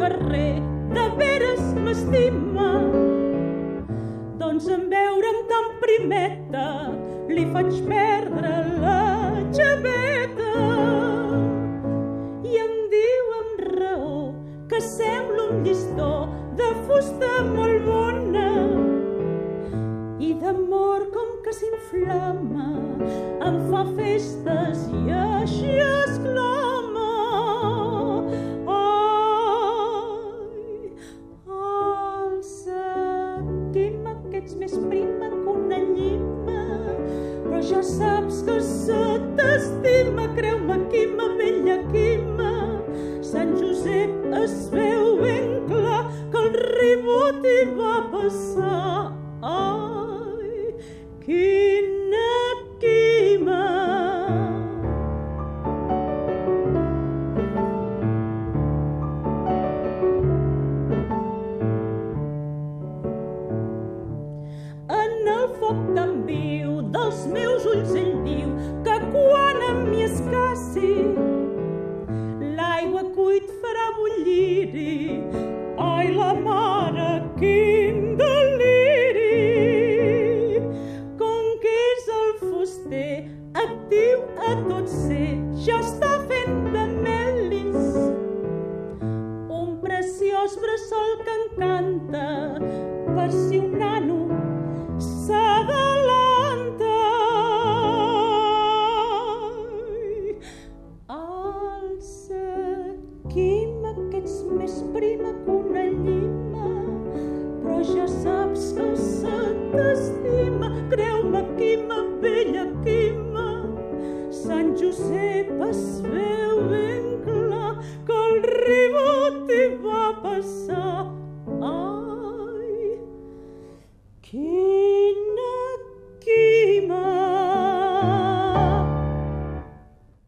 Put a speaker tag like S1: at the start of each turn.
S1: carrer de veres m'estima. Doncs en veure'm tan primeta li faig perdre la xaveta. I em diu amb raó que sembla un llistó de fusta molt bona i d'amor com que s'inflama em fa festes i així exclama ja saps que se t'estima. Creu-me quima, vella quima Sant Josep es veu ben clar que el ribot hi va passar. Ai, quina quima. En el foc tan viu dels meus ulls ell diu que quan amb mi escassi l'aigua cuit farà bullir-hi ai la mare quin deliri com que és el fuster actiu a tot ser ja està fent de mel·lis un preciós bressol que encanta per si un nano